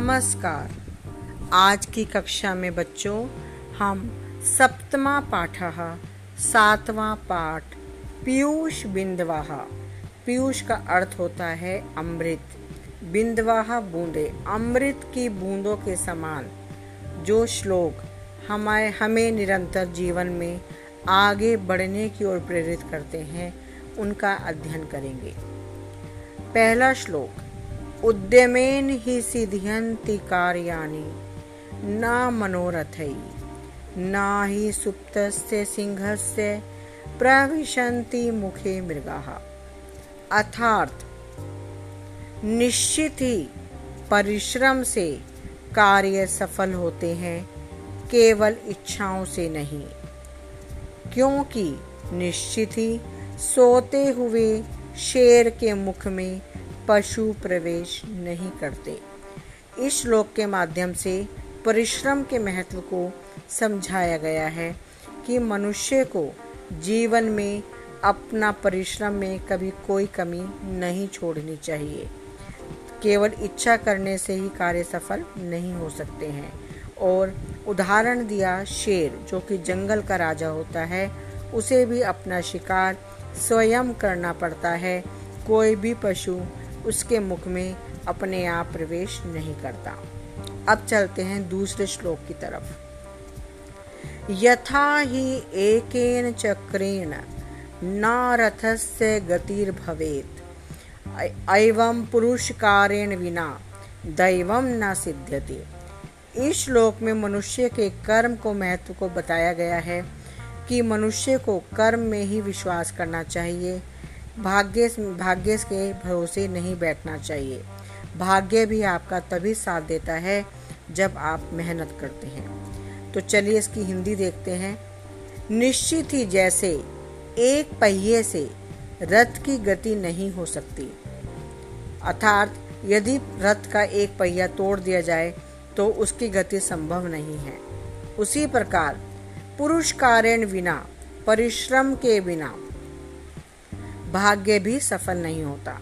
नमस्कार। आज की कक्षा में बच्चों, हम सप्तमा पाठ, सातवां पाठ, पीयूष बिंदवाह। पीयूष का अर्थ होता है अमृत। बिंदवाह बूंदे, अमृत की बूंदों के समान, जो श्लोक हमारे हमें निरंतर जीवन में आगे बढ़ने की ओर प्रेरित करते हैं, उनका अध्ययन करेंगे। पहला श्लोक उद्यमेन ही सिद्ध्यन्ति कार्याणि, न मनोरथै, न हि सुप्तस्य सिंहस्य प्रविशन्ति मुखे मृगाः। अर्थात निश्चित ही परिश्रम से कार्य सफल होते हैं, केवल इच्छाओं से नहीं। क्योंकि निश्चित ही सोते हुए शेर के मुख में पशु प्रवेश नहीं करते। इस श्लोक के माध्यम से परिश्रम के महत्व को समझाया गया है कि मनुष्य को जीवन में अपना परिश्रम में कभी कोई कमी नहीं छोड़नी चाहिए। केवल इच्छा करने से ही कार्य सफल नहीं हो सकते हैं। और उदाहरण दिया शेर, जो कि जंगल का राजा होता है, उसे भी अपना शिकार स्वयं करना पड़ता है। कोई भी पशु उसके मुख में अपने आप प्रवेश नहीं करता। अब चलते हैं दूसरे श्लोक की तरफ़। यथा ही एकेन चक्रेण न रथस्य गतिर्भवेत। एवं पुरुषकारेण विना दैवम न सिद्ध्यति। इस श्लोक में मनुष्य के कर्म को महत्व को बताया गया है कि मनुष्य को कर्म में ही विश्वास करना चाहिए। भाग्य भाग्य के भरोसे नहीं बैठना चाहिए। भाग्य भी आपका तभी साथ देता है जब आप मेहनत करते हैं। तो चलिए इसकी हिंदी देखते हैं। निश्चित ही जैसे एक पहिए से रथ की गति नहीं हो सकती। अर्थात यदि रथ का एक पहिया तोड़ दिया जाए तो उसकी गति संभव नहीं है। उसी प्रकार पुरुष कारण बिना, परिश्रम के बिना भाग्य भी सफल नहीं होता।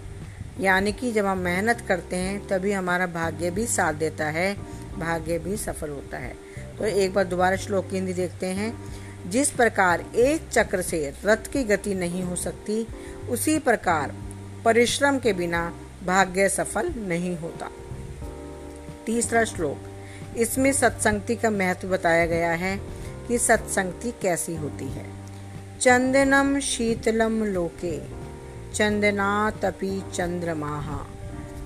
यानी कि जब हम मेहनत करते हैं, तभी हमारा भाग्य भी साथ देता है, भाग्य भी सफल होता है। तो एक बार दोबारा श्लोक हिंदी देखते हैं। जिस प्रकार एक चक्र से रथ की गति नहीं हो सकती, उसी प्रकार परिश्रम के बिना भाग्य सफल नहीं होता। तीसरा श्लोक, इसमें सत्संगति का महत्व बताया गया है कि सत्संगति कैसी होती है। चंदनम शीतलम लोके चंदना तपी चंद्रमाः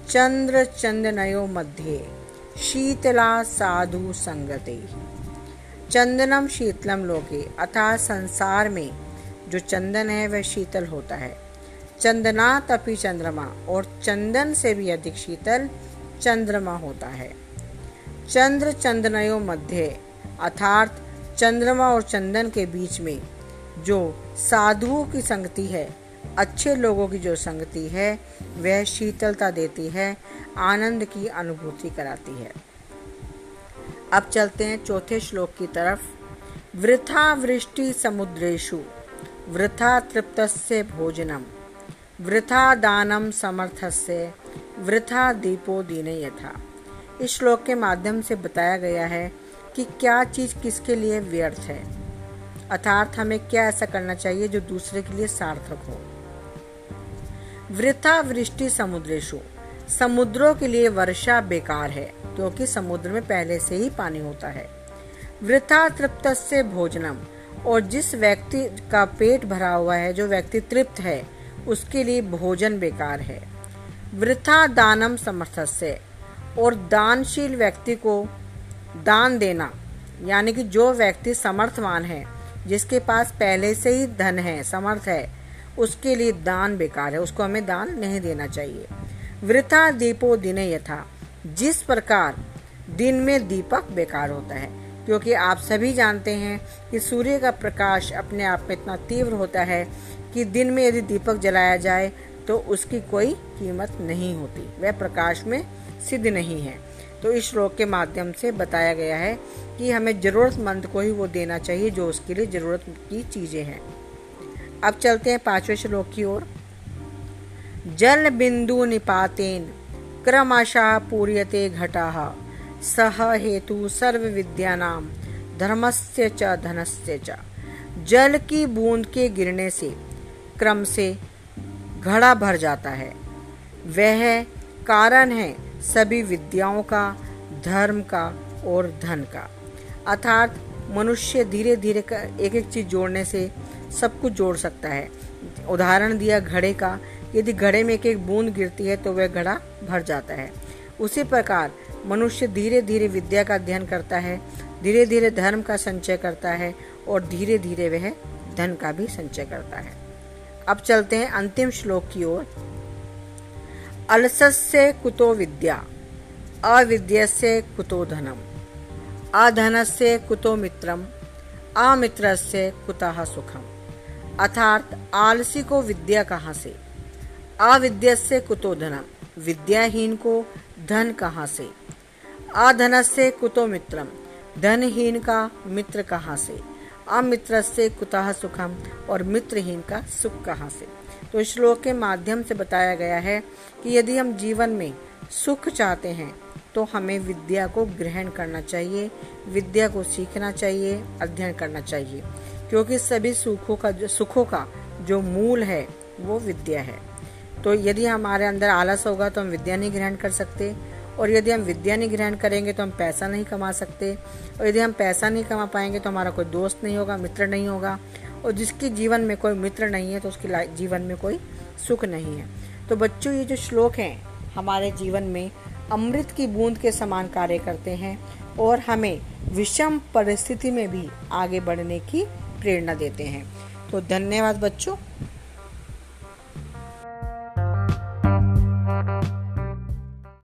चंद्र चंदनयो मध्ये, शीतला साधु संगते। चंदनम शीतलम लोके अर्थात संसार में जो चंदन है, वह शीतल होता है। चंदना तपी चंद्रमा, और चंदन से भी अधिक शीतल चंद्रमा होता है। चंद्र चंदनयो मध्य, अर्थात चंद्रमा और चंदन के बीच में जो साधुओं की संगति है, अच्छे लोगों की जो संगति है, वह शीतलता देती है, आनंद की अनुभूति कराती है। अब चलते हैं चौथे श्लोक की तरफ़। वृथा वृष्टि समुद्रेशु वृथा तृप्तस्य भोजनम वृथा दानम समर्थस्य वृथा दीपो दीने यथा इस श्लोक के माध्यम से बताया गया है कि क्या चीज़ किसके लिए व्यर्थ है। अर्थात हमें क्या ऐसा करना चाहिए जो दूसरे के लिए सार्थक हो? वृथा वृष्टि समुद्रेशु समुद्रों के लिए वर्षा बेकार है, क्योंकि समुद्र में पहले से ही पानी होता है। वृथा तृप्त से भोजनम, और जिस व्यक्ति का पेट भरा हुआ है, जो व्यक्ति तृप्त है, उसके लिए भोजन बेकार है। वृथा दानम समर्थ से और दानशील व्यक्ति को दान देना, यानी कि जो व्यक्ति समर्थवान है जिसके पास पहले से ही धन है, समर्थ है, उसके लिए दान बेकार है, उसको हमें दान नहीं देना चाहिए। वृथा दीपो दिने यथा। जिस प्रकार दिन में दीपक बेकार होता है, क्योंकि आप सभी जानते हैं कि सूर्य का प्रकाश अपने आप में इतना तीव्र होता है कि दिन में यदि दीपक जलाया जाए तो उसकी कोई कीमत नहीं होती। वह प्रकाश में सिद्ध नहीं है। तो इस श्लोक के माध्यम से बताया गया है कि हमें जरूरतमंद को ही वो देना चाहिए जो उसके लिए ज़रूरत की चीज़ें हैं। अब चलते हैं पाँचवें श्लोक की ओर। जल बिंदु निपातेन, क्रमशः पूर्यते घटाः। सह हेतु सर्व विद्यानाम धर्मस्य च, धनस्य च। जल की बूंद के गिरने से क्रम से घड़ा भर जाता है। वह कारण है सभी विद्याओं का, धर्म का और धन का। अर्थात मनुष्य धीरे धीरे एक एक चीज़ जोड़ने से सब कुछ जोड़ सकता है। उदाहरण दिया घड़े का, यदि घड़े में एक एक बूंद गिरती है तो वह घड़ा भर जाता है। उसी प्रकार मनुष्य धीरे धीरे विद्या का अध्ययन करता है धीरे धीरे धर्म का संचय करता है और धीरे धीरे वह धन का भी संचय करता है। अब चलते हैं अंतिम श्लोक की ओर। अलसस्य कुतो विद्या, अविद्यस्य कुतो धनम अधनस्य कुतो मित्रम अमित्रस्य कुतः सुखम। अर्थात आलसी को विद्या कहाँ से? अविद्या कुतो धनम विद्याहीन को धन कहाँ से? अधन से कुतो मित्रम धनहीन का मित्र कहाँ से? अमित्र से कुतः सुखम और मित्रहीन का सुख कहाँ से? तो श्लोक के माध्यम से बताया गया है कि यदि हम जीवन में सुख चाहते हैं तो हमें विद्या को ग्रहण करना चाहिए, विद्या को सीखना चाहिए, अध्ययन करना चाहिए। क्योंकि सभी सुखों का जो सुखों का जो मूल है, वो विद्या है। तो यदि हमारे अंदर आलस होगा तो हम विद्या नहीं ग्रहण कर सकते। और यदि हम विद्या नहीं ग्रहण करेंगे तो हम पैसा नहीं कमा सकते। और यदि हम पैसा नहीं कमा पाएँगे तो हमारा कोई दोस्त नहीं होगा, मित्र नहीं होगा। और जिसके जीवन में कोई मित्र नहीं है तो उसके जीवन में कोई सुख नहीं है। तो बच्चों, ये जो श्लोक हैं, हमारे जीवन में अमृत की बूंद के समान कार्य करते हैं और हमें विषम परिस्थिति में भी आगे बढ़ने की प्रेरणा देते हैं। तो धन्यवाद बच्चों।